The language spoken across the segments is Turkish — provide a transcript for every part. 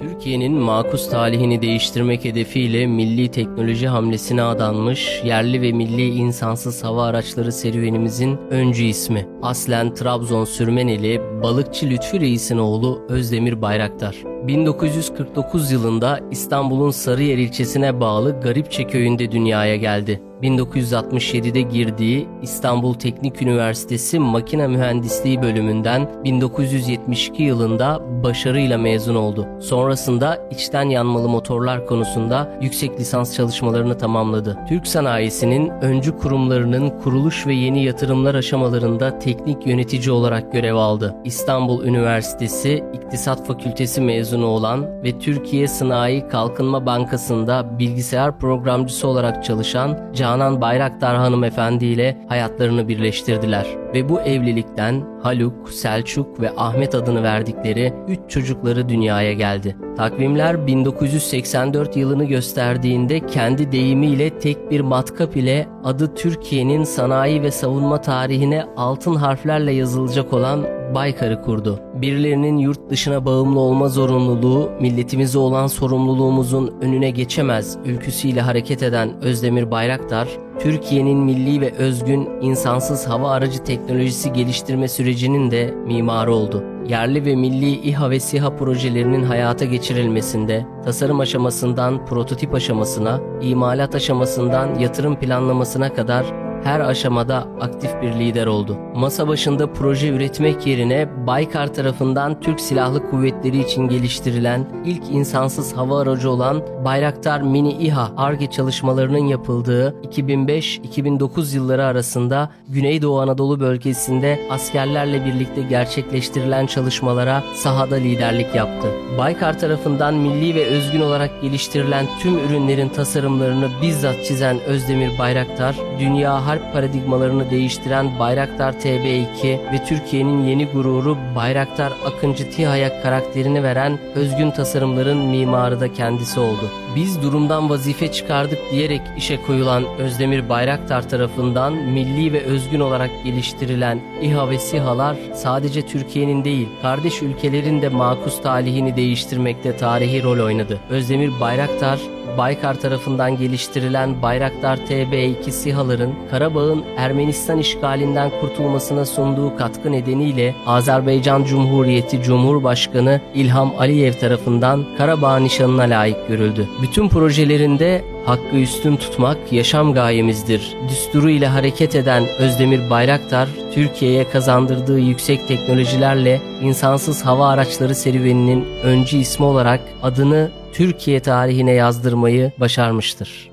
Türkiye'nin makus talihini değiştirmek hedefiyle milli teknoloji hamlesine adanmış yerli ve milli insansız hava araçları serüvenimizin öncü ismi. Aslen Trabzon Sürmeneli balıkçı Lütfi Reis'in oğlu Özdemir Bayraktar. 1949 yılında İstanbul'un Sarıyer ilçesine bağlı Garipçe köyünde dünyaya geldi. 1967'de girdiği İstanbul Teknik Üniversitesi Makine Mühendisliği bölümünden 1972 yılında başarıyla mezun oldu. Sonrasında içten yanmalı motorlar konusunda yüksek lisans çalışmalarını tamamladı. Türk sanayisinin öncü kurumlarının kuruluş ve yeni yatırımlar aşamalarında teknik yönetici olarak görev aldı. İstanbul Üniversitesi İktisat Fakültesi mezunu olan ve Türkiye Sanayi Kalkınma Bankası'nda bilgisayar programcısı olarak çalışan Canan Bayraktar hanımefendi ile hayatlarını birleştirdiler ve bu evlilikten Haluk, Selçuk ve Ahmet adını verdikleri 3 çocukları dünyaya geldi. Takvimler 1984 yılını gösterdiğinde kendi deyimiyle tek bir matkap ile adı Türkiye'nin sanayi ve savunma tarihine altın harflerle yazılacak olan Baykar'ı kurdu. Birilerinin yurt dışına bağımlı olma zorunluluğu, milletimize olan sorumluluğumuzun önüne geçemez ülküsüyle hareket eden Özdemir Bayraktar, Türkiye'nin milli ve özgün insansız hava aracı teknolojisi geliştirme sürecinin de mimarı oldu. Yerli ve milli İHA ve SİHA projelerinin hayata geçirilmesinde, tasarım aşamasından prototip aşamasına, imalat aşamasından yatırım planlamasına kadar her aşamada aktif bir lider oldu. Masa başında proje üretmek yerine Baykar tarafından Türk Silahlı Kuvvetleri için geliştirilen ilk insansız hava aracı olan Bayraktar Mini İHA ARGE çalışmalarının yapıldığı 2005-2009 yılları arasında Güneydoğu Anadolu bölgesinde askerlerle birlikte gerçekleştirilen çalışmalara sahada liderlik yaptı. Baykar tarafından milli ve özgün olarak geliştirilen tüm ürünlerin tasarımlarını bizzat çizen Özdemir Bayraktar, dünya harp paradigmalarını değiştiren Bayraktar TB2 ve Türkiye'nin yeni gururu Bayraktar Akıncı TİHA'ya karakterini veren özgün tasarımların mimarı da kendisi oldu. Biz durumdan vazife çıkardık diyerek işe koyulan Özdemir Bayraktar tarafından milli ve özgün olarak geliştirilen İHA ve SİHA'lar sadece Türkiye'nin değil, kardeş ülkelerin de makus talihini değiştirmekte tarihi rol oynadı. Özdemir Bayraktar Baykar tarafından geliştirilen Bayraktar TB2 SİHA'ların Karabağ'ın Ermenistan işgalinden kurtulmasına sunduğu katkı nedeniyle Azerbaycan Cumhuriyeti Cumhurbaşkanı İlham Aliyev tarafından Karabağ nişanına layık görüldü. Bütün projelerinde hakkı üstün tutmak yaşam gayemizdir. Düsturu ile hareket eden Özdemir Bayraktar, Türkiye'ye kazandırdığı yüksek teknolojilerle insansız hava araçları serüveninin öncü ismi olarak adını Türkiye tarihine yazdırmayı başarmıştır.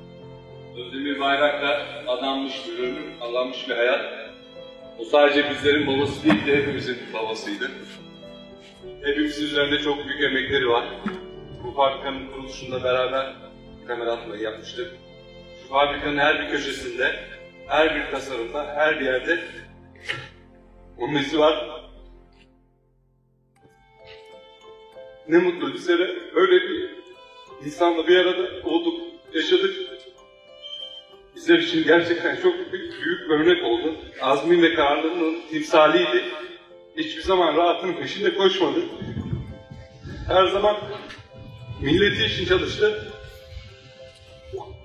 Özdemir Bayraktar adanmış bir ömür, adanmış bir hayat. O sadece bizlerin babası değil de hepimizin babasıydı. Hepimizin üzerinde çok büyük emekleri var. Bu fabrikanın kuruluşunda beraber kamera atmayı yapmıştık. Şu fabrikanın her bir köşesinde, her bir tasarımda, her bir yerde onun izi var. Ne mutlu bizlere öyle bir insanla bir arada olduk, yaşadık. Bizler için gerçekten çok büyük, büyük bir örnek oldu. Azmin ve kararlılığının timsaliydi. Hiçbir zaman rahatının peşinde koşmadı. Her zaman milleti için çalıştı.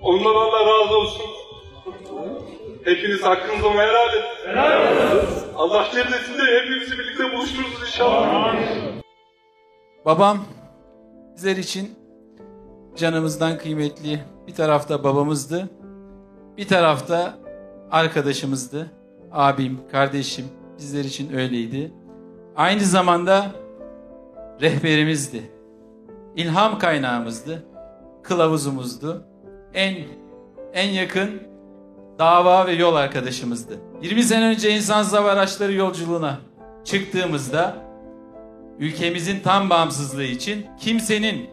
Ondan Allah razı olsun. Hepiniz hakkınızı ona helal edin. Allah cennetinde hepimizi birlikte buluştururuz inşallah. Babam bizler için canımızdan kıymetli bir tarafta babamızdı. Bir tarafta arkadaşımızdı. Abim, kardeşim bizler için öyleydi. Aynı zamanda rehberimizdi. İlham kaynağımızdı. Kılavuzumuzdu. En en yakın dava ve yol arkadaşımızdı. 20 sene önce insansız hava araçları yolculuğuna çıktığımızda ülkemizin tam bağımsızlığı için kimsenin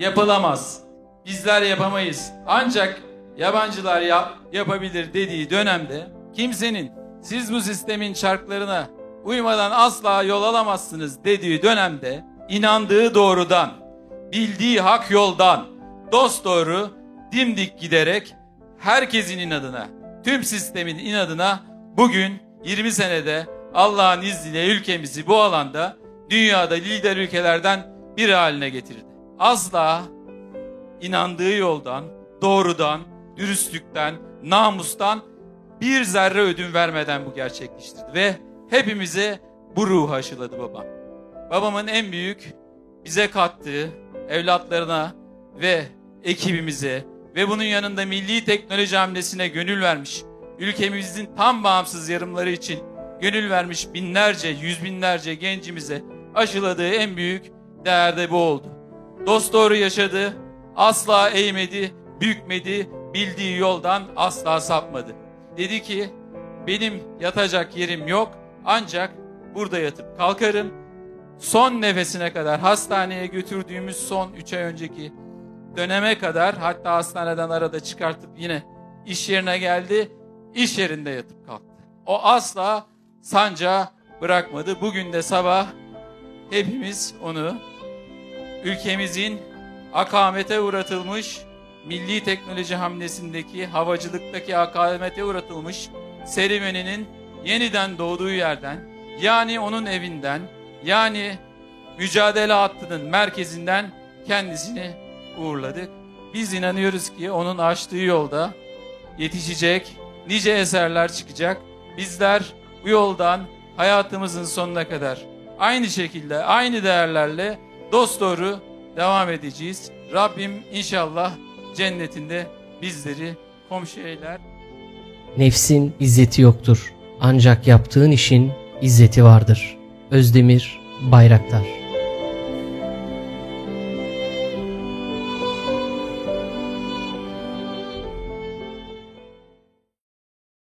yapılamaz, bizler yapamayız ancak yabancılar yap, yapabilir dediği dönemde kimsenin siz bu sistemin çarklarına uymadan asla yol alamazsınız dediği dönemde inandığı doğrudan, bildiği hak yoldan dost doğru dimdik giderek herkesin inadına, tüm sistemin inadına bugün 20 senede Allah'ın izniyle ülkemizi bu alanda dünyada lider ülkelerden biri haline getirdi. Asla inandığı yoldan, doğrudan, dürüstlükten, namustan bir zerre ödün vermeden bu gerçekleştirdi. Ve hepimize bu ruhu aşıladı babam. Babamın en büyük bize kattığı evlatlarına ve ekibimize ve bunun yanında milli teknoloji hamlesine gönül vermiş, ülkemizin tam bağımsız yarımları için gönül vermiş binlerce, yüz binlerce gencimize aşıladığı en büyük değer de bu oldu. Dost doğru yaşadı, asla eğmedi, bükmedi, bildiği yoldan asla sapmadı. Dedi ki benim yatacak yerim yok ancak burada yatıp kalkarım. Son nefesine kadar hastaneye götürdüğümüz son 3 ay önceki döneme kadar hatta hastaneden arada çıkartıp yine iş yerine geldi. iş yerinde yatıp kalktı. O asla sancağı bırakmadı. Bugün de sabah hepimiz onu ülkemizin akamete uğratılmış milli teknoloji hamlesindeki havacılıktaki akamete uğratılmış serüveninin yeniden doğduğu yerden yani onun evinden yani mücadele hattının merkezinden kendisini uğurladık. Biz inanıyoruz ki onun açtığı yolda yetişecek nice eserler çıkacak. Bizler bu yoldan hayatımızın sonuna kadar aynı şekilde aynı değerlerle dosdoğru devam edeceğiz. Rabbim inşallah cennetinde bizleri komşu eyler. Nefsin izzeti yoktur. Ancak yaptığın işin izzeti vardır. Özdemir Bayraktar